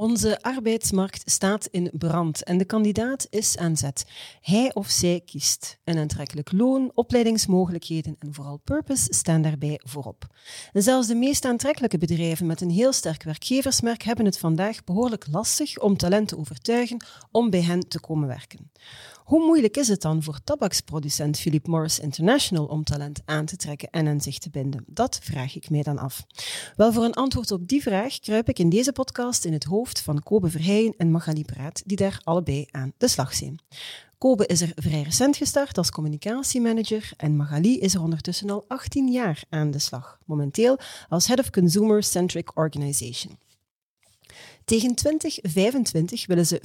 Onze arbeidsmarkt staat in brand en de kandidaat is aan zet. Hij of zij kiest. Een aantrekkelijk loon, opleidingsmogelijkheden en vooral purpose staan daarbij voorop. En zelfs de meest aantrekkelijke bedrijven met een heel sterk werkgeversmerk hebben het vandaag behoorlijk lastig om talent te overtuigen om bij hen te komen werken. Hoe moeilijk is het dan voor tabaksproducent Philip Morris International om talent aan te trekken en aan zich te binden? Dat vraag ik mij dan af. Wel, voor een antwoord op die vraag kruip ik in deze podcast in het hoofd van Kobe Verheijen en Magali Praat, die daar allebei aan de slag zijn. Kobe is er vrij recent gestart als communicatiemanager en Magali is er ondertussen al 18 jaar aan de slag, momenteel als Head of Consumer Centric Organization. Tegen 2025 willen ze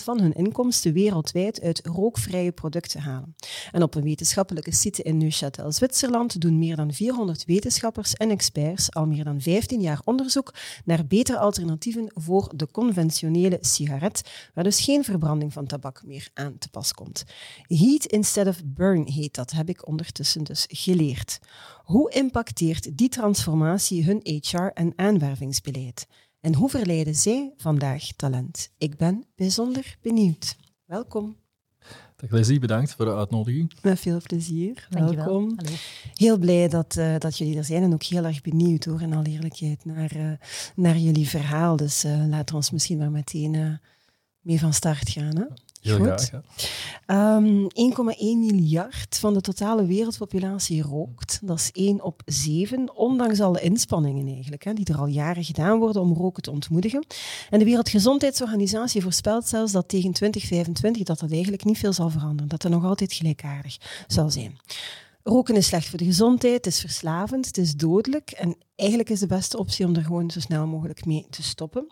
50% van hun inkomsten wereldwijd uit rookvrije producten halen. En op een wetenschappelijke site in Neuchâtel, Zwitserland, doen meer dan 400 wetenschappers en experts al meer dan 15 jaar onderzoek naar betere alternatieven voor de conventionele sigaret, waar dus geen verbranding van tabak meer aan te pas komt. Heat instead of burn heet dat, heb ik ondertussen dus geleerd. Hoe impacteert die transformatie hun HR- en aanwervingsbeleid? En hoe verleiden zij vandaag talent? Ik ben bijzonder benieuwd. Welkom. Dag Leslie, bedankt voor de uitnodiging. Met veel plezier. Dankjewel. Welkom. Hallo. Heel blij dat, uh, dat jullie er zijn en ook heel erg benieuwd hoor, in alle eerlijkheid, naar, uh, naar jullie verhaal. Dus uh, laten we ons misschien maar meteen mee van start gaan. Hè? Heel Goed. graag. Ja. Um, 1,1 miljard van de totale wereldpopulatie rookt. Dat is 1 op 7, ondanks alle inspanningen eigenlijk, hè, die er al jaren gedaan worden om roken te ontmoedigen. En de Wereldgezondheidsorganisatie voorspelt zelfs dat tegen 2025 dat dat eigenlijk niet veel zal veranderen. Dat er nog altijd gelijkaardig zal zijn. Roken is slecht voor de gezondheid, het is verslavend, het is dodelijk. En eigenlijk is de beste optie om er gewoon zo snel mogelijk mee te stoppen.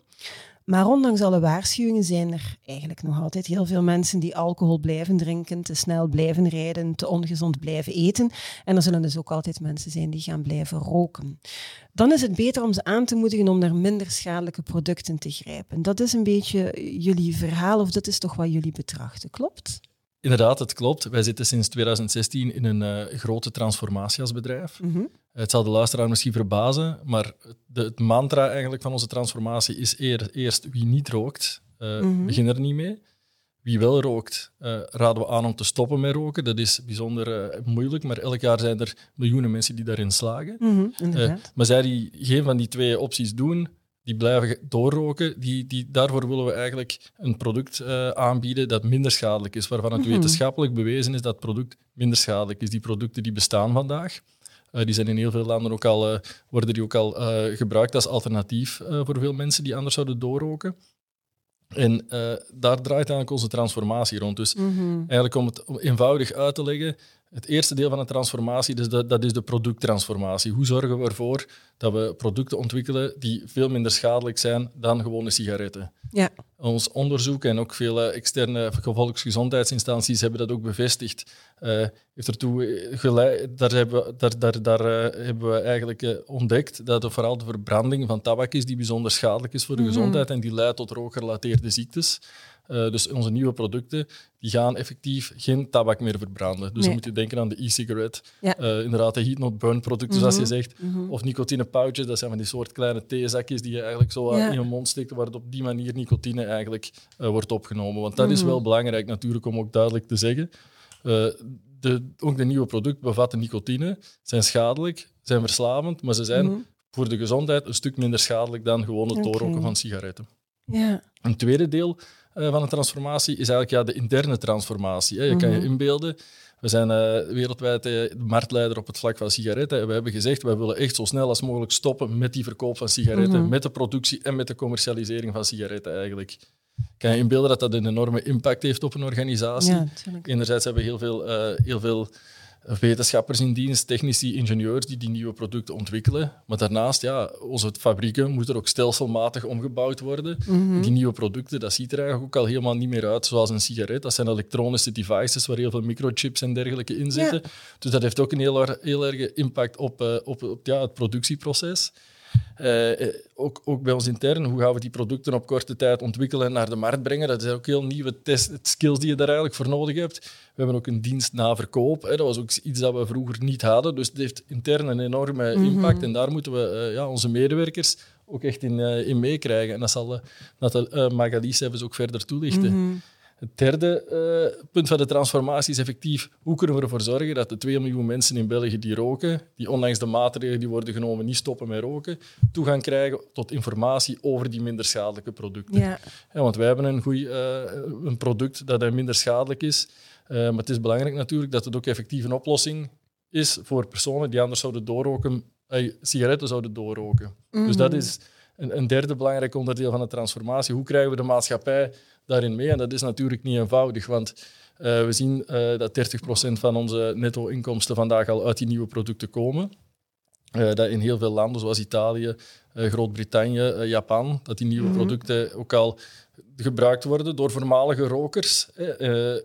Maar ondanks alle waarschuwingen zijn er eigenlijk nog altijd heel veel mensen die alcohol blijven drinken, te snel blijven rijden, te ongezond blijven eten. En er zullen dus ook altijd mensen zijn die gaan blijven roken. Dan is het beter om ze aan te moedigen om naar minder schadelijke producten te grijpen. Dat is een beetje jullie verhaal, of dat is toch wat jullie betrachten, klopt? Inderdaad, het klopt. Wij zitten sinds 2016 in een uh, grote transformatie als bedrijf. Mhm. Mm-hmm. Het zal de luisteraar misschien verbazen, maar de, het mantra eigenlijk van onze transformatie is eer, eerst wie niet rookt, uh, Mhm. begin er niet mee. Wie wel rookt, uh, raden we aan om te stoppen met roken. Dat is bijzonder uh, moeilijk, maar elk jaar zijn er miljoenen mensen die daarin slagen. Inderdaad. maar zij die geen van die twee opties doen, die blijven doorroken, die, die, daarvoor willen we eigenlijk een product uh, aanbieden dat minder schadelijk is, waarvan het Mhm. wetenschappelijk bewezen is dat het product minder schadelijk is. Die producten die bestaan vandaag, uh, die zijn in heel veel landen ook al, uh, worden die ook al gebruikt als alternatief voor veel mensen die anders zouden doorroken. En daar draait eigenlijk onze transformatie rond. Dus Mhm. eigenlijk om het eenvoudig uit te leggen, het eerste deel van de transformatie, dus dat, dat is de producttransformatie. Hoe zorgen we ervoor dat we producten ontwikkelen die veel minder schadelijk zijn dan gewone sigaretten? Ja. Ons onderzoek en ook veel externe volksgezondheidsinstanties hebben dat ook bevestigd. Uh, heeft ertoe geleid, daar hebben we, daar, daar, daar, uh, hebben we eigenlijk ontdekt dat het vooral de verbranding van tabak is die bijzonder schadelijk is voor de Mhm. gezondheid en die leidt tot rookgerelateerde ziektes. Uh, dus onze nieuwe producten die gaan effectief geen tabak meer verbranden. Dus Nee. dan moet je denken aan de e-cigarette. Ja. Uh, inderdaad, de heat-not-burn producten, zoals je Mhm. zegt. Mhm. Of nicotine pouches, dat zijn van die soort kleine theezakjes die je eigenlijk zo Ja. in je mond steekt, waar op die manier nicotine eigenlijk uh, wordt opgenomen. Want dat is Mhm. wel belangrijk natuurlijk om ook duidelijk te zeggen. De, ook de nieuwe producten bevatten nicotine, zijn schadelijk, zijn verslavend, maar ze zijn voor de gezondheid een stuk minder schadelijk dan gewoon het doorroken van sigaretten. Ja. Een tweede deel uh, van de transformatie is eigenlijk ja, de interne transformatie. Hè. Je kan je Mhm. inbeelden, we zijn uh, wereldwijd uh, de marktleider op het vlak van sigaretten. En we hebben gezegd, wij willen echt zo snel als mogelijk stoppen met die verkoop van sigaretten, Mhm. met de productie en met de commercialisering van sigaretten eigenlijk. Kan je inbeelden dat dat een enorme impact heeft op een organisatie? ja. Enerzijds hebben we heel veel, uh, heel veel wetenschappers in dienst, technici, ingenieurs die die nieuwe producten ontwikkelen. Maar daarnaast, ja, onze fabrieken moeten ook stelselmatig omgebouwd worden. Mhm. Die nieuwe producten, dat ziet er eigenlijk ook al helemaal niet meer uit zoals een sigaret. Dat zijn elektronische devices waar heel veel microchips en dergelijke in zitten. Dus dat heeft ook een heel, heel erge impact op, eh, op, op ja, het productieproces. Eh, eh, ook, ook bij ons intern, hoe gaan we die producten op korte tijd ontwikkelen en naar de markt brengen? Dat zijn ook heel nieuwe test, skills die je daar eigenlijk voor nodig hebt. We hebben ook een dienst na verkoop. Hè. Dat was ook iets dat we vroeger niet hadden. Dus het heeft intern een enorme impact. En daar moeten we eh, ja, onze medewerkers ook echt in, in meekrijgen. En dat zal uh, Nathalie, Magali Sevens ook verder toelichten. Het derde uh, punt van de transformatie is effectief hoe kunnen we ervoor zorgen dat de 2 miljoen mensen in België die roken, die ondanks de maatregelen die worden genomen niet stoppen met roken, toegang krijgen tot informatie over die minder schadelijke producten. Ja. Ja, want wij hebben een, goeie, uh, een product dat minder schadelijk is, uh, maar het is belangrijk natuurlijk dat het ook effectief een oplossing is voor personen die anders zouden doorroken, sigaretten zouden doorroken. Mm -hmm. Dus dat is een, een derde belangrijk onderdeel van de transformatie. Hoe krijgen we de maatschappij daarin mee. En dat is natuurlijk niet eenvoudig, want uh, we zien uh, dat 30% van onze netto-inkomsten vandaag al uit die nieuwe producten komen. Uh, dat in heel veel landen, zoals Italië, Groot-Brittannië, Japan, dat die nieuwe mm -hmm. producten ook al gebruikt worden door voormalige rokers.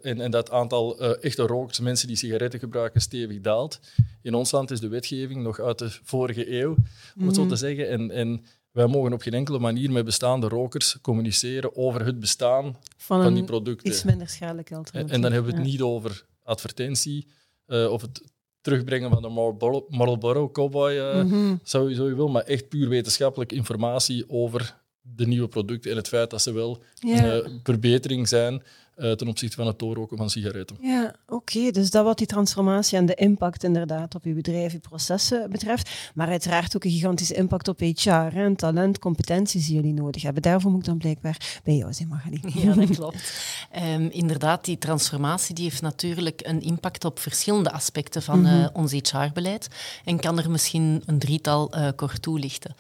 en, en dat aantal echte rokers, mensen die sigaretten gebruiken, stevig daalt. In ons land is de wetgeving nog uit de vorige eeuw, om het mm -hmm. zo te zeggen. En, en wij mogen op geen enkele manier met bestaande rokers communiceren over het bestaan van, van die producten. Iets minder schadelijk alternatief. En, en dan hebben we het ja. niet over advertentie uh, of het terugbrengen van de Marlboro, Marlboro Cowboy, uh, mm -hmm. sowieso je wil, maar echt puur wetenschappelijke informatie over de nieuwe producten en het feit dat ze wel ja. een uh, verbetering zijn uh, ten opzichte van het doorroken van sigaretten. Ja, oké. Okay. Dus dat wat die transformatie en de impact inderdaad op je bedrijf, je processen betreft. Maar uiteraard ook een gigantische impact op HR hè, en talent, competenties die jullie nodig hebben. Daarvoor moet ik dan blijkbaar bij jou zijn, Magali. Ja, dat klopt. um, inderdaad, die transformatie die heeft natuurlijk een impact op verschillende aspecten van mm -hmm. uh, ons HR-beleid. En kan er misschien een drietal uh, kort toelichten.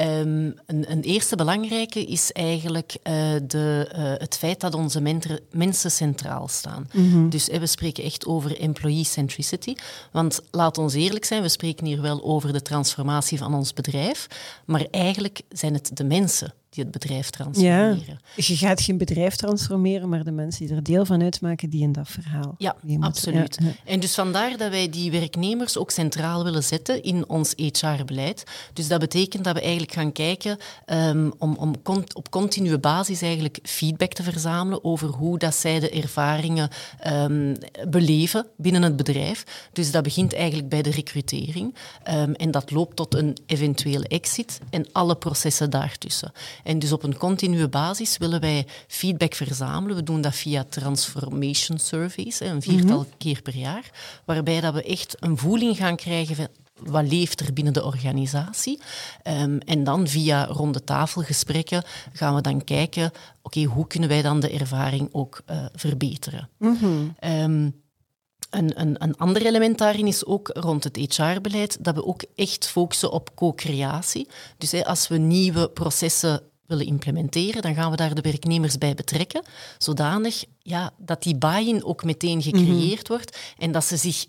Um, een, een, eerste belangrijke is eigenlijk de, het feit dat onze mensen mensen centraal staan. Mm -hmm. Dus we spreken echt over employee centricity. Want laat ons eerlijk zijn, we spreken hier wel over de transformatie van ons bedrijf, maar eigenlijk zijn het de mensen die het bedrijf transformeren. Ja, je gaat geen bedrijf transformeren, maar de mensen die er deel van uitmaken, die in dat verhaal. Ja, absoluut. Ja. En dus vandaar dat wij die werknemers ook centraal willen zetten in ons HR-beleid. Dus dat betekent dat we eigenlijk gaan kijken um, om, om op continue basis eigenlijk feedback te verzamelen over hoe dat zij de ervaringen um, beleven binnen het bedrijf. Dus dat begint eigenlijk bij de recrutering um, en dat loopt tot een eventuele exit en alle processen daartussen. En dus op een continue basis willen wij feedback verzamelen. We doen dat via transformation surveys, een viertal mm -hmm. keer per jaar, waarbij dat we echt een voeling gaan krijgen van wat leeft er binnen de organisatie. Um, en dan via ronde tafelgesprekken gaan we dan kijken, oké, okay, hoe kunnen wij dan de ervaring ook uh, verbeteren? Mm -hmm. um, een, een, een, ander element daarin is ook rond het HR-beleid dat we ook echt focussen op co-creatie. Dus hè, als we nieuwe processen willen implementeren, dan gaan we daar de werknemers bij betrekken, zodanig ja, dat die buy-in ook meteen gecreëerd mm-hmm. wordt en dat ze zich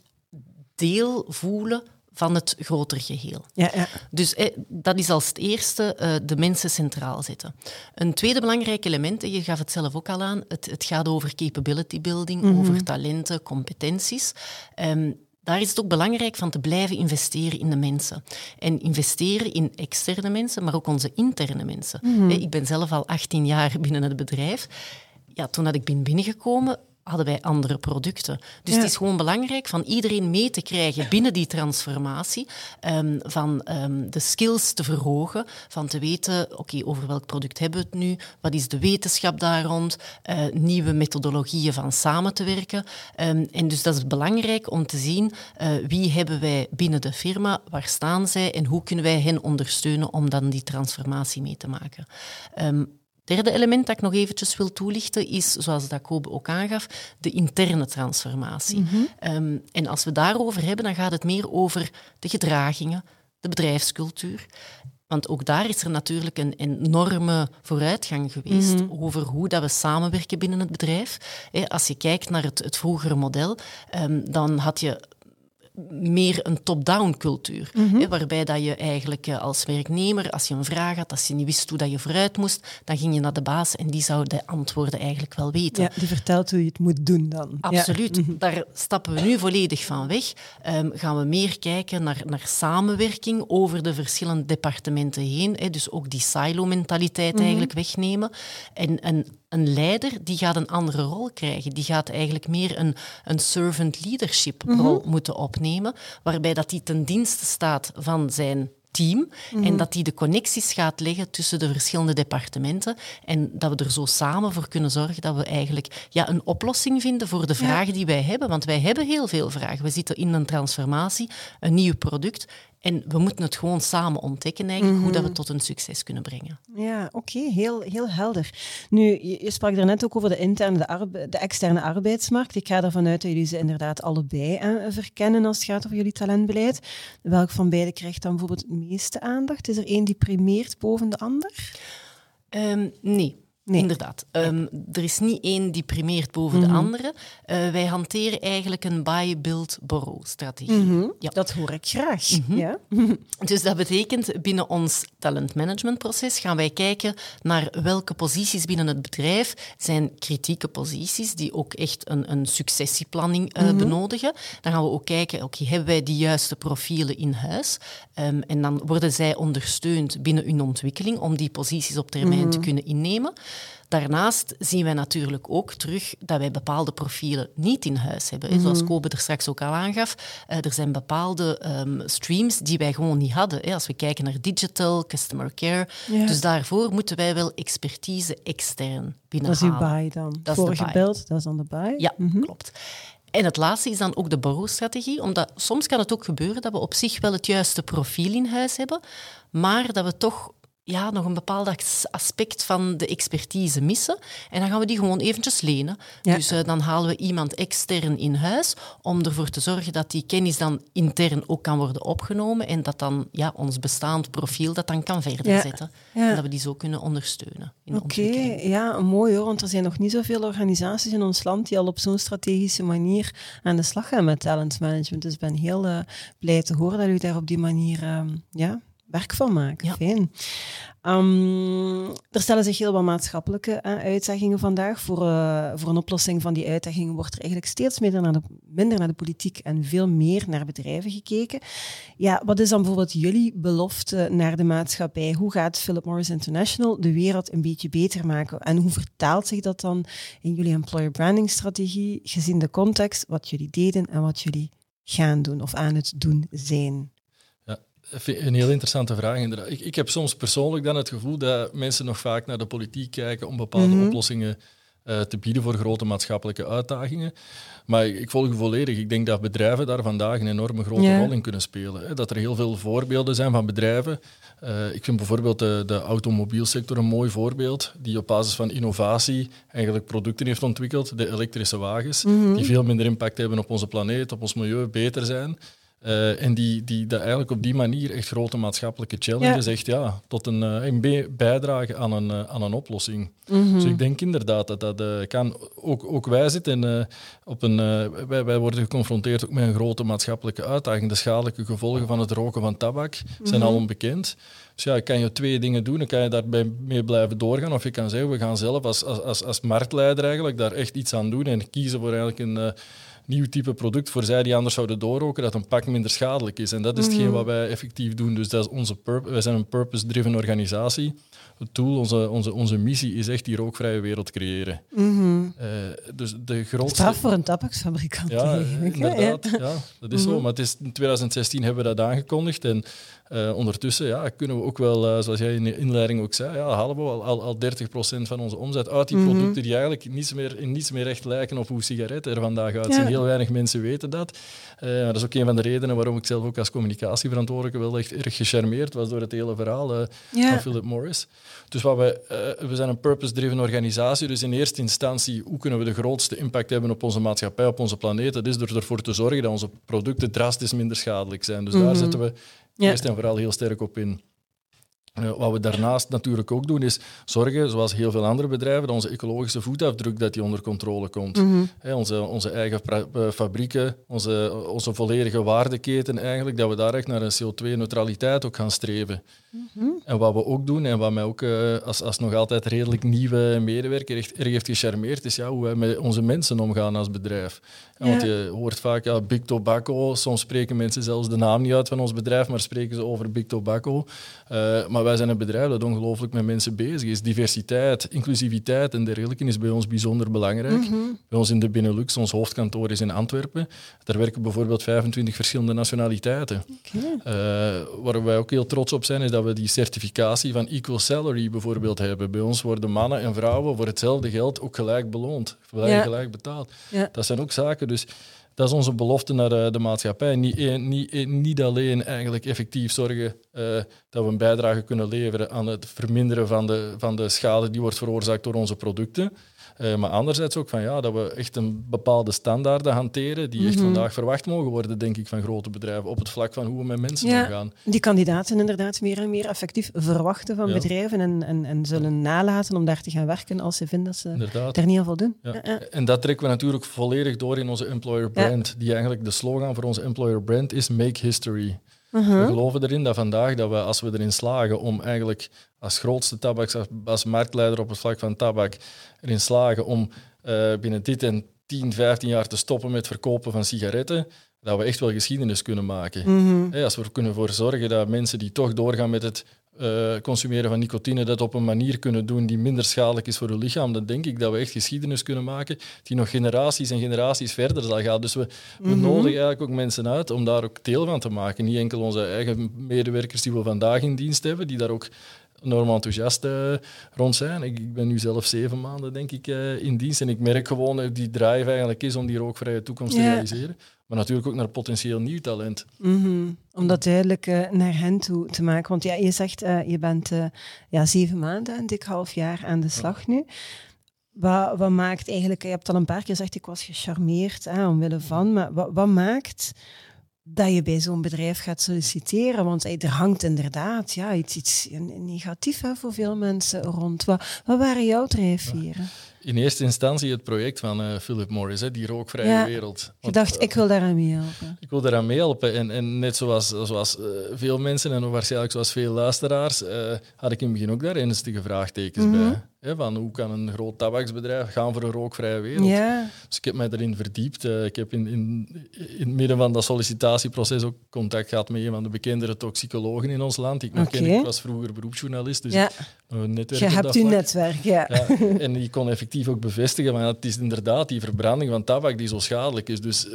deel voelen van het groter geheel. Ja, ja. Dus eh, dat is als het eerste uh, de mensen centraal zetten. Een tweede belangrijk element, en je gaf het zelf ook al aan, het, het gaat over capability building, mm-hmm. over talenten, competenties. Um, daar is het ook belangrijk van te blijven investeren in de mensen. En investeren in externe mensen, maar ook onze interne mensen. Mm-hmm. Ik ben zelf al 18 jaar binnen het bedrijf. Ja, toen dat ik ben binnengekomen, hadden wij andere producten. Dus ja. het is gewoon belangrijk van iedereen mee te krijgen binnen die transformatie, um, van um, de skills te verhogen, van te weten, oké, okay, over welk product hebben we het nu, wat is de wetenschap daar rond, uh, nieuwe methodologieën van samen te werken. Um, en dus dat is belangrijk om te zien uh, wie hebben wij binnen de firma, waar staan zij en hoe kunnen wij hen ondersteunen om dan die transformatie mee te maken. Derde element dat ik nog eventjes wil toelichten is, zoals dat Kobe ook aangaf, de interne transformatie. Mm-hmm. Um, en als we daarover hebben, dan gaat het meer over de gedragingen, de bedrijfscultuur. Want ook daar is er natuurlijk een enorme vooruitgang geweest mm-hmm. over hoe dat we samenwerken binnen het bedrijf. Als je kijkt naar het, het vroegere model, um, dan had je meer een top-down cultuur. Mhm. hè, waarbij dat je eigenlijk eh, als werknemer, als je een vraag had, als je niet wist hoe dat je vooruit moest, dan ging je naar de baas en die zou de antwoorden eigenlijk wel weten. Ja, die vertelt hoe je het moet doen dan. Ja. Absoluut. Daar stappen we nu volledig van weg. Ehm, gaan we meer kijken naar, naar samenwerking over de verschillende departementen heen. Hè, dus ook die silo-mentaliteit Mhm. eigenlijk wegnemen. En een, een leider die gaat een andere rol krijgen. Die gaat eigenlijk meer een, een servant leadership Mhm. rol moeten opnemen, waarbij dat die ten dienste staat van zijn team Mhm. en dat die de connecties gaat leggen tussen de verschillende departementen en dat we er zo samen voor kunnen zorgen dat we eigenlijk ja, een oplossing vinden voor de vragen die wij hebben. Want wij hebben heel veel vragen. We zitten in een transformatie, een nieuw product en we moeten het gewoon samen ontdekken eigenlijk hoe dat we het tot een succes kunnen brengen. Ja, oké, heel, heel helder. Nu, je, je sprak daarnet ook over de interne, de, de externe arbeidsmarkt. Ik ga ervan uit dat jullie ze inderdaad allebei eh, verkennen als het gaat over jullie talentbeleid. Welk van beide krijgt dan bijvoorbeeld het meeste aandacht? Is er één die primeert boven de ander? Ehm, nee. Nee. Inderdaad. Ehm, er is niet één die primeert boven Mhm. de andere. Eh, wij hanteren eigenlijk een buy, build, borrow strategie. Ja. Dat hoor ik graag. Ja? Dus dat betekent binnen ons talentmanagementproces gaan wij kijken naar welke posities binnen het bedrijf zijn kritieke posities die ook echt een, een successieplanning eh, benodigen. Dan gaan we ook kijken, oké, hebben wij die juiste profielen in huis? Ehm, en dan worden zij ondersteund binnen hun ontwikkeling om die posities op termijn te kunnen innemen. Daarnaast zien wij natuurlijk ook terug dat wij bepaalde profielen niet in huis hebben. Zoals Kobe er straks ook al aangaf, eh, er zijn bepaalde ehm, streams die wij gewoon niet hadden. hè. Als we kijken naar digital, customer care. Ja. Dus daarvoor moeten wij wel expertise extern Dat is binnenhalen. uw buy dan. Dat is Vorige beeld, dat is dan de buy. Ja, klopt. En het laatste is dan ook de borrowstrategie, omdat soms kan het ook gebeuren dat we op zich wel het juiste profiel in huis hebben, maar dat we toch ja, nog een bepaald as- aspect van de expertise missen. En dan gaan we die gewoon eventjes lenen. Ja. Dus eh, dan halen we iemand extern in huis om ervoor te zorgen dat die kennis dan intern ook kan worden opgenomen en dat dan ja, ons bestaand profiel dat dan kan verder Ja. zetten. Ja. En dat we die zo kunnen ondersteunen Oké, ja, mooi hoor, want er zijn nog niet zoveel organisaties in ons land die al op zo'n strategische manier aan de slag gaan met talentmanagement. Dus ik ben heel eh, blij te horen dat u daar op die manier ehm, ja, werk van. Ja. Fijn. Ehm, er stellen zich heel wat maatschappelijke eh, uitdagingen vandaag. Voor, eh, voor een oplossing van die uitdagingen wordt er eigenlijk steeds minder naar, de, minder naar de politiek en veel meer naar bedrijven gekeken. Ja, wat is dan bijvoorbeeld jullie belofte naar de maatschappij? Hoe gaat Philip Morris International de wereld een beetje beter maken? En hoe vertaalt zich dat dan in jullie employer branding strategie, gezien de context, wat jullie deden en wat jullie gaan doen of aan het doen zijn? Een heel interessante vraag. inderdaad. Ik, ik heb soms persoonlijk dan het gevoel dat mensen nog vaak naar de politiek kijken om bepaalde Mhm. oplossingen eh, te bieden voor grote maatschappelijke uitdagingen. Maar ik, ik volg u volledig. Ik denk dat bedrijven daar vandaag een enorme grote rol in kunnen spelen. Hè. Dat er heel veel voorbeelden zijn van bedrijven. Eh, ik vind bijvoorbeeld de, de automobielsector een mooi voorbeeld, die op basis van innovatie eigenlijk producten heeft ontwikkeld, de elektrische wagens, die veel minder impact hebben op onze planeet, op ons milieu, beter zijn. Eh, en die, die dat eigenlijk op die manier echt grote maatschappelijke challenges echt ja, tot een, eh, een bijdragen aan een, eh, aan een oplossing. Dus ik denk inderdaad dat dat eh, kan. Ook, ook wij zitten eh, op een. wij, wij worden geconfronteerd ook met een grote maatschappelijke uitdaging. De schadelijke gevolgen van het roken van tabak zijn al onbekend. Dus ja, kan je twee dingen doen. Dan kan je daarbij mee blijven doorgaan. Of je kan zeggen, we gaan zelf als, als, als, marktleider eigenlijk daar echt iets aan doen en kiezen voor eigenlijk een. eh, nieuw type product voor zij die anders zouden doorroken, dat een pak minder schadelijk is. En dat is hetgeen wat wij effectief doen. Dus dat is onze wij zijn een purpose-driven organisatie. Het doel, onze, onze, onze missie is echt die rookvrije wereld creëren. Eh, dus de grootste... Straf voor een tabaksfabrikant. Ja, eigenlijk, hè? inderdaad. Ja, dat is zo. Maar het is, in 2016 hebben we dat aangekondigd. En eh, ondertussen ja, kunnen we ook wel, eh, zoals jij in de inleiding ook zei, ja, halen we al, al, al 30% van onze omzet uit die producten die eigenlijk niets meer, in niets meer echt lijken op hoe sigaretten er vandaag uitzien. Ja. Heel weinig mensen weten dat. Eh, maar dat is ook een van de redenen waarom ik zelf ook als communicatieverantwoordelijke wel echt erg gecharmeerd was door het hele verhaal eh, Ja. van Philip Morris. Dus wat we, eh, we zijn een purpose-driven organisatie, dus in eerste instantie hoe kunnen we de grootste impact hebben op onze maatschappij, op onze planeet. Dat is door ervoor te zorgen dat onze producten drastisch minder schadelijk zijn. Dus daar zetten we Ja. eerst en vooral heel sterk op in. Uh, wat we daarnaast natuurlijk ook doen, is zorgen, zoals heel veel andere bedrijven, dat onze ecologische voetafdruk dat die onder controle komt. Mm onze, onze eigen eh, fabrieken, onze, onze volledige waardeketen eigenlijk, dat we daar echt naar een CO2-neutraliteit ook gaan streven. Mm En wat we ook doen, en wat mij ook uh, als, als nog altijd redelijk nieuwe medewerker echt erg heeft gecharmeerd, is ja, hoe wij met onze mensen omgaan als bedrijf. Ja. Want je hoort vaak, ja, Big Tobacco, soms spreken mensen zelfs de naam niet uit van ons bedrijf, maar spreken ze over Big Tobacco. Uh, maar wij zijn een bedrijf dat ongelooflijk met mensen bezig is. Diversiteit, inclusiviteit en dergelijke is bij ons bijzonder belangrijk. Mhm. Bij ons in de Benelux, ons hoofdkantoor is in Antwerpen. Daar werken bijvoorbeeld 25 verschillende nationaliteiten. Okay. Uh, waar wij ook heel trots op zijn, is dat we die certificatie van equal salary bijvoorbeeld hebben. Bij ons worden mannen en vrouwen voor hetzelfde geld ook gelijk beloond, gelijk, gelijk betaald. Ja. Dat zijn ook zaken. Dus dat is onze belofte naar de, de maatschappij. Niet, niet, niet alleen eigenlijk effectief zorgen uh, dat we een bijdrage kunnen leveren aan het verminderen van de, van de schade die wordt veroorzaakt door onze producten. Uh, maar anderzijds ook van ja, dat we echt een bepaalde standaarden hanteren die echt mhm. vandaag verwacht mogen worden, denk ik, van grote bedrijven op het vlak van hoe we met mensen ja, omgaan. Die kandidaten inderdaad meer en meer effectief verwachten van bedrijven en, en, en zullen nalaten om daar te gaan werken als ze vinden dat ze inderdaad. er niet aan voldoen. Ja. En dat trekken we natuurlijk volledig door in onze employer brand, die eigenlijk de slogan voor onze employer brand is Make History. Uh-huh. We geloven erin dat vandaag, dat we, als we erin slagen om eigenlijk als grootste tabaks, als marktleider op het vlak van tabak, erin slagen om uh, binnen dit en 10, 15 jaar te stoppen met verkopen van sigaretten, dat we echt wel geschiedenis kunnen maken. Uh-huh. als we er kunnen voor zorgen dat mensen die toch doorgaan met het uh, consumeren van nicotine dat op een manier kunnen doen die minder schadelijk is voor hun lichaam, dan denk ik dat we echt geschiedenis kunnen maken die nog generaties en generaties verder zal gaan. Dus we, we mhm. nodigen eigenlijk ook mensen uit om daar ook deel van te maken. Niet enkel onze eigen medewerkers die we vandaag in dienst hebben, die daar ook enorm enthousiast uh, rond zijn. Ik, ik, ben nu zelf zeven maanden, denk ik, uh, in dienst. En ik merk gewoon dat die drive eigenlijk is om die rookvrije toekomst te realiseren. Maar natuurlijk ook naar potentieel nieuw talent. Mm Om dat duidelijk naar hen toe te maken. Want ja, je zegt, je bent ja, zeven maanden, een dik half jaar aan de slag nu. Wat, wat, maakt eigenlijk, je hebt al een paar keer gezegd, ik was gecharmeerd hè, omwille van, maar wat, wat maakt dat je bij zo'n bedrijf gaat solliciteren. Want er hangt inderdaad ja, iets, iets negatiefs voor veel mensen rond. Wat, wat waren jouw drijfveren? In eerste instantie het project van uh, Philip Morris, hè, die rookvrije ja, wereld. Want, je dacht, eh, ik wil daaraan meehelpen. Ik wil daaraan meehelpen. En, en net zoals, zoals uh, veel mensen en waarschijnlijk zoals veel luisteraars, had ik in het begin ook daar ernstige vraagtekens mm -hmm. bij van hoe kan een groot tabaksbedrijf gaan voor een rookvrije wereld? Ja. Dus ik heb mij erin verdiept. Uh, ik heb in, in, in het midden van dat sollicitatieproces ook contact gehad met een van de bekendere toxicologen in ons land. Ik, nog ken, ik was vroeger beroepsjournalist, dus ja. netwerk Je hebt uw netwerk, ja. ja. En die kon effectief ook bevestigen, van, het is inderdaad die verbranding van tabak die zo schadelijk is. Dus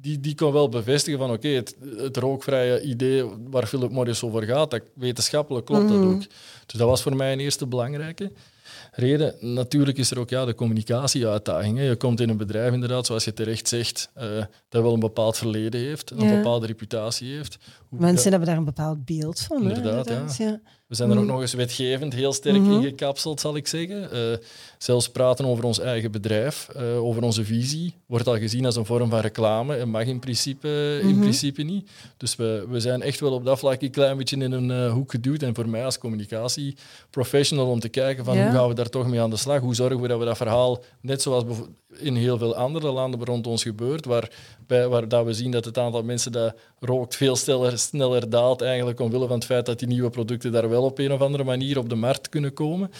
die, die kon wel bevestigen van oké, het, het, rookvrije idee waar Philip Morris over gaat, dat wetenschappelijk klopt dat mhm. ook. Dus dat was voor mij een eerste belangrijke reden. Natuurlijk is er ook ja, de communicatieuitdaging. Je komt in een bedrijf, inderdaad, zoals je terecht zegt, uh, dat wel een bepaald verleden heeft, een bepaalde reputatie heeft. Mensen hebben daar een bepaald beeld van. Inderdaad, ja. We zijn er ook mm. nog eens wetgevend heel sterk mm ingekapseld, zal ik zeggen. Uh, zelfs praten over ons eigen bedrijf, uh, over onze visie, wordt al gezien als een vorm van reclame en mag in principe, in mhm. principe niet. Dus we, we zijn echt wel op dat vlak een klein beetje in een uh, hoek geduwd. En voor mij als communicatieprofessional om te kijken van hoe gaan we daar toch mee aan de slag? Hoe zorgen we dat we dat verhaal, net zoals in heel veel andere landen rond ons gebeurt, waar, bij, waar dat we zien dat het aantal mensen dat rookt veel sneller, sneller daalt, eigenlijk omwille van het feit dat die nieuwe producten daar wel op een of andere manier op de markt kunnen komen.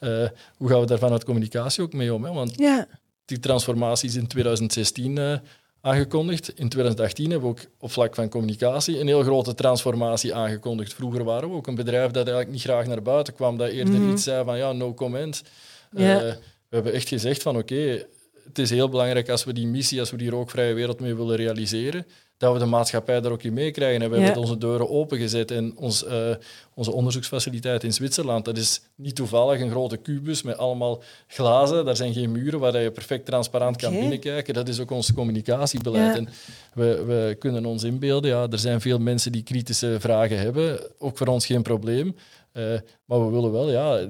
Uh, hoe gaan we daar vanuit communicatie ook mee om? Hè? Want ja. die transformatie is in 2016 uh, eh, aangekondigd. In 2018 hebben we ook op vlak van communicatie een heel grote transformatie aangekondigd. Vroeger waren we ook een bedrijf dat eigenlijk niet graag naar buiten kwam, dat eerder mm iets zei van ja, no comment. Ja. Uh, we hebben echt gezegd van oké, het is heel belangrijk als we die missie, als we die rookvrije wereld mee willen realiseren, dat we de maatschappij daar ook in meekrijgen. En we hebben onze deuren opengezet. En ons, uh, onze onderzoeksfaciliteit in Zwitserland, dat is niet toevallig een grote kubus met allemaal glazen. Daar zijn geen muren waar je perfect transparant kan binnenkijken. Dat is ook ons communicatiebeleid. En we, we kunnen ons inbeelden, ja, er zijn veel mensen die kritische vragen hebben. Ook voor ons geen probleem. Uh, maar we willen wel, ja,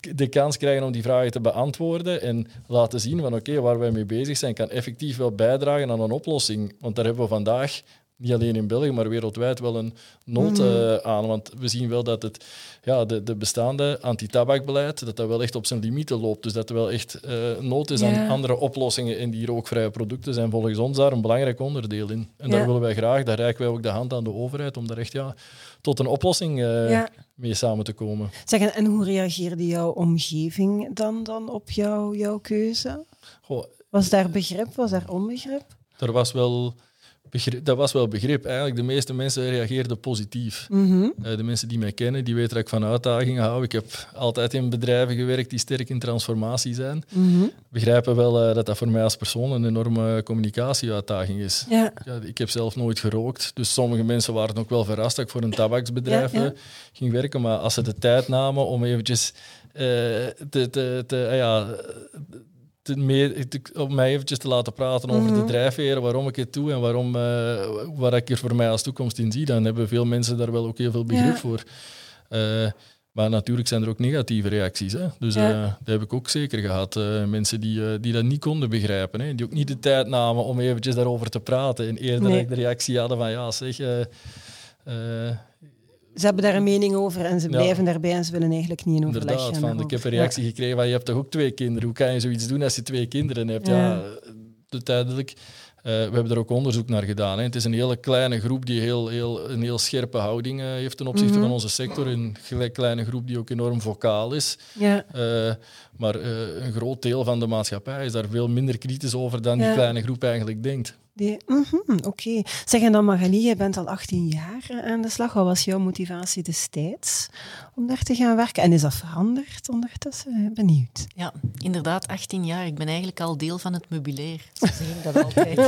de kans krijgen om die vragen te beantwoorden en laten zien van oké, waar wij mee bezig zijn, kan effectief wel bijdragen aan een oplossing. Want daar hebben we vandaag niet alleen in België, maar wereldwijd wel een nood uh, aan. Want we zien wel dat het, ja, de, de bestaande antitabakbeleid dat dat wel echt op zijn limieten loopt. Dus dat er wel echt uh, nood is aan andere oplossingen. En die rookvrije producten zijn volgens ons daar een belangrijk onderdeel in. En daar willen wij graag, daar reiken wij ook de hand aan de overheid om daar echt ja, tot een oplossing uh, mee samen te komen. Zeg, en hoe reageerde jouw omgeving dan, dan op jou, jouw keuze? Goh, was daar begrip, was daar onbegrip? Er was wel dat was wel begrip. Eigenlijk, de meeste mensen reageerden positief. Mhm. Eh, de mensen die mij kennen, die weten dat ik van uitdagingen hou. Ik heb altijd in bedrijven gewerkt die sterk in transformatie zijn. Mm Begrijpen wel uh, dat dat voor mij als persoon een enorme communicatieuitdaging is. Ja. Ja, ik heb zelf nooit gerookt, dus sommige mensen waren ook wel verrast dat ik voor een tabaksbedrijf ja, ging werken. Maar als ze de tijd namen om eventjes uh, te, te, te, ja, om mij eventjes te laten praten over de mhm. drijfveren, waarom ik het doe en waarom, uh, wat ik er voor mij als toekomst in zie, dan hebben veel mensen daar wel ook heel veel begrip voor. Uh, maar natuurlijk zijn er ook negatieve reacties. Hè? Dus ja. uh, dat heb ik ook zeker gehad. mensen die, die dat niet konden begrijpen. Hè? Die ook niet de tijd namen om eventjes daarover te praten. En eerder de reactie hadden van ja, zeg, ze hebben daar een mening over en ze blijven daarbij en ze willen eigenlijk niet in overleg Inderdaad, van, ik heb een reactie gekregen van je hebt toch ook twee kinderen. Hoe kan je zoiets doen als je twee kinderen hebt? Ja, duidelijk. Uh, we hebben er ook onderzoek naar gedaan. Hè. Het is een hele kleine groep die heel, heel, een heel scherpe houding uh, heeft ten opzichte mhm. van onze sector. Een kleine groep die ook enorm vocaal is. Ja. Uh, maar een groot deel van de maatschappij is daar veel minder kritisch over dan die kleine groep eigenlijk denkt. Die, mm -hmm, Oké. Okay. Zeg, en dan Magali, je bent al 18 jaar aan de slag. Wat was jouw motivatie destijds om daar te gaan werken? En is dat veranderd ondertussen? Benieuwd. Ja, inderdaad, 18 jaar. Ik ben eigenlijk al deel van het meubilair. Zo zeg ik dat altijd.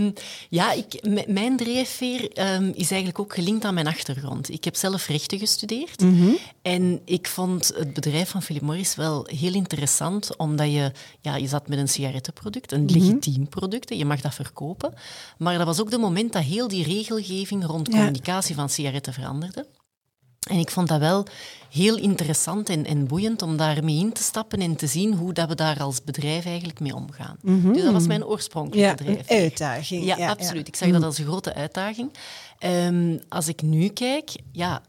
um, ja, ik, mijn drijfveer um, is eigenlijk ook gelinkt aan mijn achtergrond. Ik heb zelf rechten gestudeerd. Mm -hmm. En ik vond het bedrijf van Philip Morris wel heel interessant, omdat je, ja, je zat met een sigarettenproduct, een mhm. legitiem product je mag dat verkopen. Maar dat was ook de moment dat heel die regelgeving rond communicatie van sigaretten veranderde. En ik vond dat wel heel interessant en, en boeiend om daarmee in te stappen en te zien hoe dat we daar als bedrijf eigenlijk mee omgaan. Mhm. Dus dat was mijn oorspronkelijke ja, bedrijf. Een uitdaging. Ja, absoluut. Ik zag dat mhm. als een grote uitdaging. Um, als ik nu kijk, ja,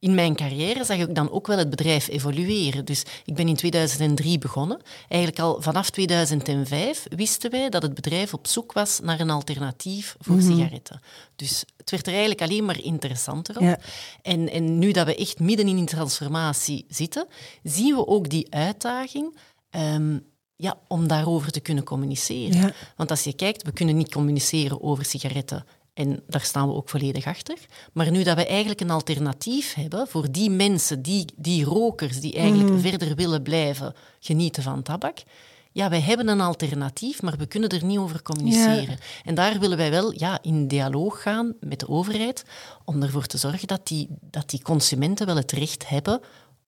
in mijn carrière zag ik dan ook wel het bedrijf evolueren. Dus ik ben in 2003 begonnen. Eigenlijk al vanaf 2005 wisten wij dat het bedrijf op zoek was naar een alternatief voor mhm. sigaretten. Dus het werd er eigenlijk alleen maar interessanter op. En, en nu dat we echt midden in die transformatie zitten, zien we ook die uitdaging ehm, ja, om daarover te kunnen communiceren. Want als je kijkt, we kunnen niet communiceren over sigaretten en daar staan we ook volledig achter. Maar nu dat we eigenlijk een alternatief hebben voor die mensen, die, die rokers, die eigenlijk mhm. verder willen blijven genieten van tabak. Ja, wij hebben een alternatief, maar we kunnen er niet over communiceren. En daar willen wij wel ja, in dialoog gaan met de overheid om ervoor te zorgen dat die, dat die consumenten wel het recht hebben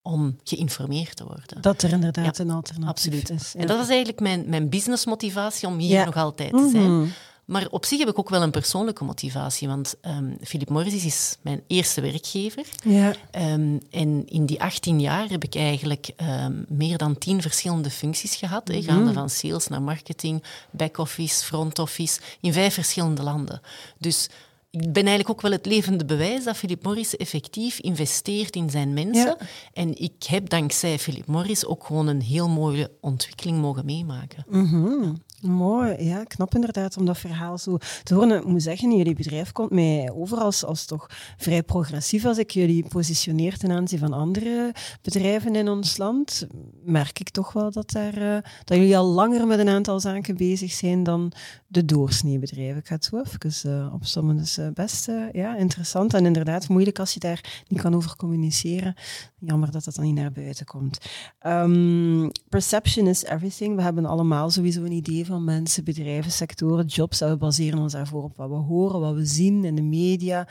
om geïnformeerd te worden. Dat er inderdaad een alternatief absoluut. is. En dat is eigenlijk mijn, mijn businessmotivatie om hier nog altijd te zijn. Mhm. Maar op zich heb ik ook wel een persoonlijke motivatie, want um, Philip Morris is mijn eerste werkgever. Ja. Um, en in die 18 jaar heb ik eigenlijk um, meer dan 10 verschillende functies gehad, mm gaande van sales naar marketing, back-office, front-office, in vijf verschillende landen. Dus ik ben eigenlijk ook wel het levende bewijs dat Philip Morris effectief investeert in zijn mensen. Ja. En ik heb dankzij Philip Morris ook gewoon een heel mooie ontwikkeling mogen meemaken. Mm Mooi, ja, knap inderdaad om dat verhaal zo te horen. Ik moet zeggen, jullie bedrijf komt mij over als, toch vrij progressief. Als ik jullie positioneer ten aanzien van andere bedrijven in ons land, merk ik toch wel dat, daar, uh, dat jullie al langer met een aantal zaken bezig zijn dan de doorsneebedrijven. Ik ga het zo even uh. Dus uh, best ja, interessant en inderdaad moeilijk als je daar niet kan over communiceren. Jammer dat dat dan niet naar buiten komt. Um, perception is everything. We hebben allemaal sowieso een idee van mensen, bedrijven, sectoren, jobs. En we baseren ons daarvoor op wat we horen, wat we zien in de media,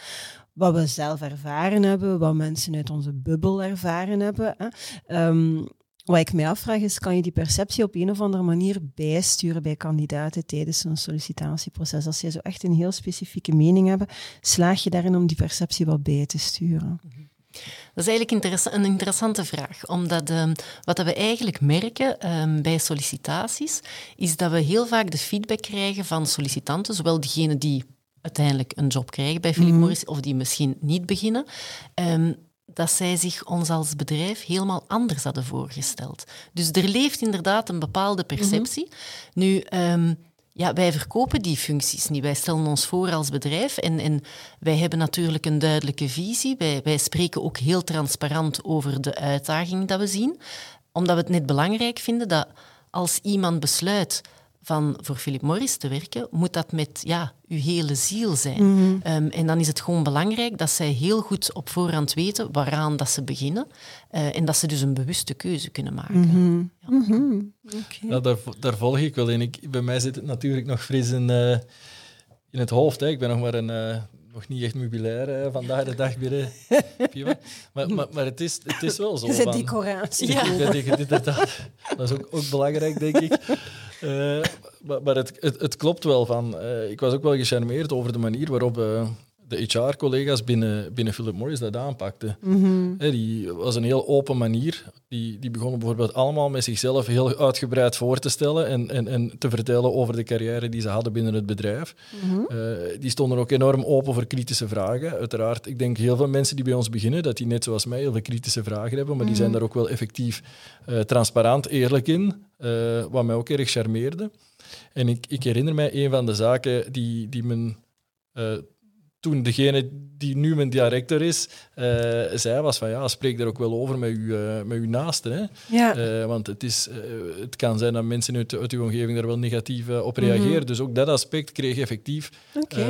wat we zelf ervaren hebben, wat mensen uit onze bubbel ervaren hebben. Hè. Um, wat ik mij afvraag is, kan je die perceptie op een of andere manier bijsturen bij kandidaten tijdens zo'n sollicitatieproces? Als je zo echt een heel specifieke mening hebt, slaag je daarin om die perceptie wat bij te sturen? Mhm. Dat is eigenlijk een interessante vraag, omdat uh, wat we eigenlijk merken uh, bij sollicitaties, is dat we heel vaak de feedback krijgen van sollicitanten, zowel diegenen die uiteindelijk een job krijgen bij Philip Morris of die misschien niet beginnen, ehm, dat zij zich ons als bedrijf helemaal anders hadden voorgesteld. Dus er leeft inderdaad een bepaalde perceptie. Nu, ehm, ja, wij verkopen die functies niet. Wij stellen ons voor als bedrijf en, en wij hebben natuurlijk een duidelijke visie. Wij, wij spreken ook heel transparant over de uitdaging dat we zien, omdat we het net belangrijk vinden dat als iemand besluit van voor Philip Morris te werken, moet dat met ja, uw hele ziel zijn. Mhm. Ehm, en dan is het gewoon belangrijk dat zij heel goed op voorhand weten waaraan dat ze beginnen eh, en dat ze dus een bewuste keuze kunnen maken. Mhm. Ja. Mhm. Oké. Ja, daar, daar volg ik wel in. Ik, bij mij zit het natuurlijk nog fris in, eh, in het hoofd. Hè. Ik ben nog maar een, eh, nog niet echt mobilair eh, vandaag de dag binnen. Maar, maar, maar het, is, het is wel zo. Zit van- decoratie. Ja. Inderdaad. Dat is ook, ook belangrijk, denk ik. Eh, maar maar het, het, klopt wel van. eh, ik was ook wel gecharmeerd over de manier waarop eh, de HR-collega's binnen, binnen Philip Morris dat aanpakten. Mhm. Hè, die was een heel open manier. Die, die begonnen bijvoorbeeld allemaal met zichzelf heel uitgebreid voor te stellen en, en, en te vertellen over de carrière die ze hadden binnen het bedrijf. Mhm. Eh, die stonden ook enorm open voor kritische vragen. Uiteraard, ik denk heel veel mensen die bij ons beginnen, dat die net zoals mij heel veel kritische vragen hebben, maar die zijn daar ook wel effectief eh, transparant, eerlijk in, eh, wat mij ook erg charmeerde. En ik, ik herinner mij een van de zaken die, die men toen degene die nu mijn director is, eh, zei was van ja, spreek daar ook wel over met uw, eh, met uw naasten. Hè? Ja. Eh, want het, is, het kan zijn dat mensen uit, uit uw omgeving daar wel negatief op reageren. Dus ook dat aspect kreeg effectief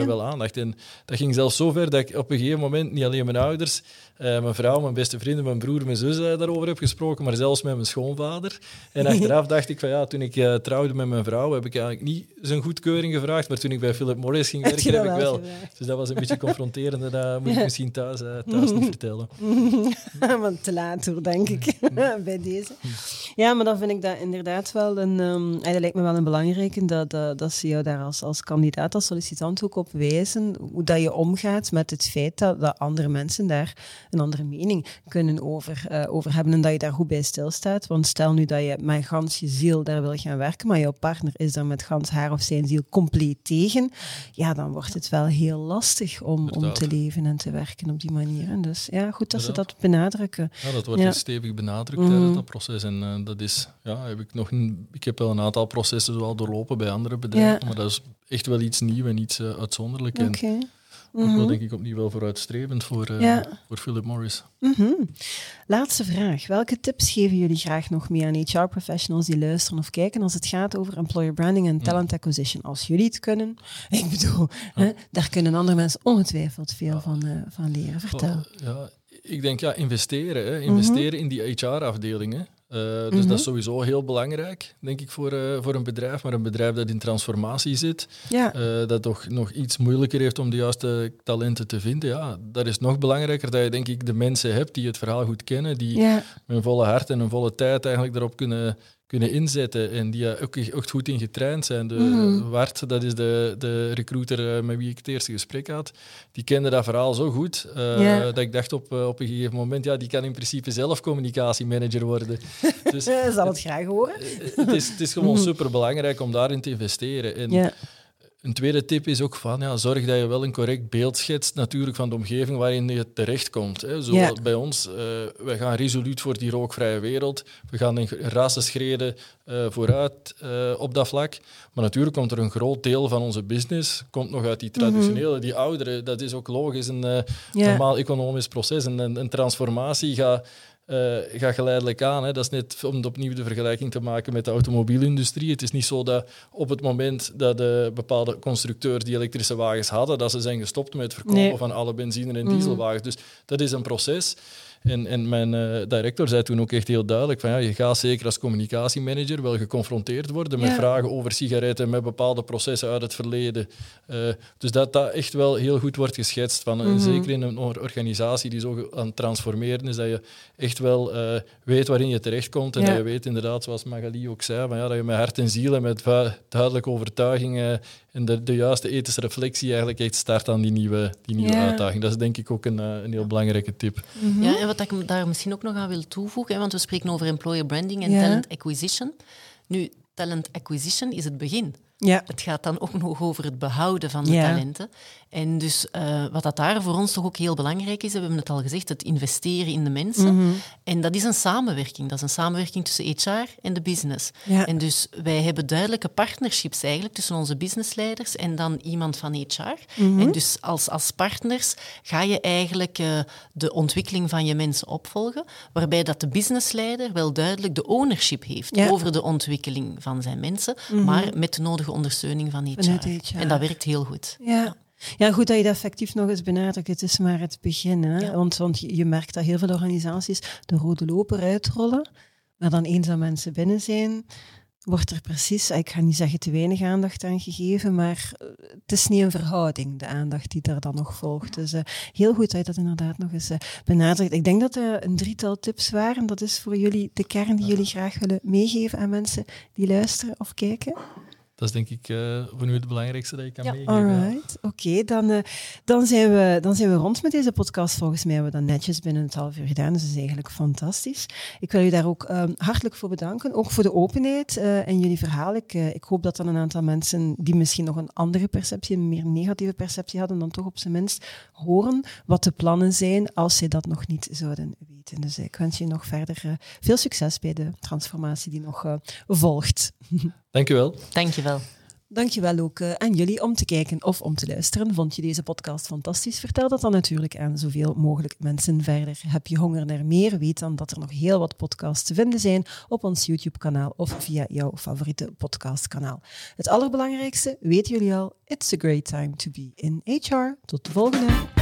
wel aandacht. En dat ging zelfs zo ver dat ik op een gegeven moment niet alleen mijn ouders, mijn vrouw, mijn beste vrienden, mijn broer, mijn zus daarover heb gesproken, maar zelfs met mijn schoonvader. En achteraf dacht ik van ja, toen ik trouwde met mijn vrouw, heb ik eigenlijk niet zijn goedkeuring gevraagd, maar toen ik bij Philip Morris ging werken, heb ik wel? Dus dat was een beetje confronterend en dat moet ik misschien thuis, eh, thuis niet vertellen. Want te laat hoor, denk ik, bij deze. Ja, maar dan vind ik dat inderdaad wel een... en dat lijkt me wel een belangrijke, dat, dat, dat ze jou daar als, als kandidaat, als sollicitant ook op wijzen, hoe dat je omgaat met het feit dat, dat andere mensen daar een andere mening kunnen over, eh, over hebben en dat je daar goed bij stilstaat. Want stel nu dat je met gans je ziel daar wil gaan werken, maar jouw partner is daar met gans haar of zijn ziel compleet tegen, ja, dan wordt het wel heel lastig om, om te leven en te werken op die manier. En dus ja, goed dat ze dat benadrukken. Ja, dat wordt Ja. stevig benadrukt tijdens dat proces. En eh, dat is, ja, heb ik, nog een, ik heb wel een aantal processen wel doorlopen bij andere bedrijven, Ja. maar dat is echt wel iets nieuws en iets eh, uitzonderlijk. Oké. En ook Mhm. wel, denk ik, opnieuw wel vooruitstrevend voor, eh, Ja. voor Philip Morris. Mhm. Laatste vraag. Welke tips geven jullie graag nog mee aan HR-professionals die luisteren of kijken als het gaat over employer branding en talent acquisition? Als jullie het kunnen, ik bedoel, hè, daar kunnen andere mensen ongetwijfeld veel van, eh, van leren. Vertel. Oh, ja, ik denk, ja, investeren. Hè. Investeren in die HR-afdelingen. Eh, dus Mhm. dat is sowieso heel belangrijk, denk ik, voor, eh, voor een bedrijf. Maar een bedrijf dat in transformatie zit, Ja. eh, dat toch nog iets moeilijker heeft om de juiste talenten te vinden, ja, dat is nog belangrijker dat je, denk ik, de mensen hebt die het verhaal goed kennen, die ja. met hun volle hart en hun volle tijd eigenlijk daarop kunnen, kunnen inzetten en die er ook echt goed in getraind zijn. De Mhm. Wart, dat is de, de recruiter eh, met wie ik het eerste gesprek had, die kende dat verhaal zo goed eh, dat ik dacht op, eh, op een gegeven moment, ja, die kan in principe zelf communicatiemanager worden. Dus zal het graag horen. het is, het is gewoon superbelangrijk om daarin te investeren. En Ja. Een tweede tip is ook van, ja, zorg dat je wel een correct beeld schetst natuurlijk van de omgeving waarin je terechtkomt. Hè. Zoals bij ons, eh wij gaan resoluut voor die rookvrije wereld. We gaan in rassenschreden eh vooruit eh, op dat vlak. Maar natuurlijk komt er een groot deel van onze business komt nog uit die traditionele, die oudere. Dat is ook logisch, een normaal economisch proces. En een, een transformatie gaat eh, gaat geleidelijk aan. Hè. Dat is net om opnieuw de vergelijking te maken met de automobielindustrie. Het is niet zo dat op het moment dat de bepaalde constructeurs die elektrische wagens hadden, dat ze zijn gestopt met het verkopen Nee. van alle benzine- en Mhm. dieselwagens. Dus dat is een proces. En, en mijn eh, director zei toen ook echt heel duidelijk van ja, je gaat zeker als communicatiemanager wel geconfronteerd worden met Ja. vragen over sigaretten, met bepaalde processen uit het verleden. Eh, dus dat dat echt wel heel goed wordt geschetst. Van, Mhm. Zeker in een or- organisatie die zo aan het transformeren is, dat je echt wel eh, weet waarin je terechtkomt. En Ja. dat je weet inderdaad, zoals Magali ook zei, van, ja, dat je met hart en ziel en met duidelijke overtuiging eh, en de, de juiste ethische reflectie eigenlijk echt start aan die nieuwe, die nieuwe Ja. uitdaging. Dat is denk ik ook een, eh, een heel belangrijke tip. Mhm. Ja, en wat ik daar misschien ook nog aan wil toevoegen, hè, want we spreken over employer branding en Ja. talent acquisition. Nu, talent acquisition is het begin. Ja. Het gaat dan ook nog over het behouden van de Ja. talenten. En dus eh, wat dat daar voor ons toch ook heel belangrijk is, we hebben het al gezegd, het investeren in de mensen. Mhm. En dat is een samenwerking. Dat is een samenwerking tussen HR en de business. Ja. En dus wij hebben duidelijke partnerships eigenlijk tussen onze businessleiders en dan iemand van HR. Mhm. En dus als, als partners ga je eigenlijk eh, de ontwikkeling van je mensen opvolgen, waarbij dat de businessleider wel duidelijk de ownership heeft Ja. Mhm. over de ontwikkeling van zijn mensen, maar met de nodige ondersteuning van HR. Vanuit HR. En dat werkt heel goed. Ja. Ja, goed dat je dat effectief nog eens benadrukt. Het is maar het begin. Hè? Ja. Want, want je je merkt dat heel veel organisaties de rode loper uitrollen. Maar dan eens dat mensen binnen zijn, wordt er precies, ik ga niet zeggen te weinig aandacht aan gegeven, maar eh, het is niet een verhouding, de aandacht die daar dan nog volgt. Dus eh, heel goed dat je dat inderdaad nog eens eh, benadrukt. Ik denk dat er een drietal tips waren. Dat is voor jullie de kern die jullie graag willen meegeven aan mensen die luisteren of kijken. Dat is denk ik eh, voor nu het belangrijkste dat je kan Ja. meegeven. Alright, oké. dan, eh, dan, zijn we, dan zijn we rond met deze podcast. Volgens mij hebben we dat netjes binnen het half uur gedaan, dus dat is eigenlijk fantastisch. Ik wil u daar ook eh, hartelijk voor bedanken, ook voor de openheid eh, en jullie verhaal. Ik, ik hoop dat dan een aantal mensen die misschien nog een andere perceptie, een meer negatieve perceptie hadden, dan toch op zijn minst horen wat de plannen zijn als zij dat nog niet zouden weten. Dus ik wens je nog verder eh, veel succes bij de transformatie die nog eh, volgt. Dank u wel. Dankjewel. Dankjewel ook eh, aan jullie om te kijken of om te luisteren. Vond je deze podcast fantastisch? Vertel dat dan natuurlijk aan zoveel mogelijk mensen verder. Heb je honger naar meer? Weet dan dat er nog heel wat podcasts te vinden zijn op ons YouTube-kanaal of via jouw favoriete podcastkanaal. Het allerbelangrijkste, weten jullie al, it's a great time to be in HR. Tot de volgende!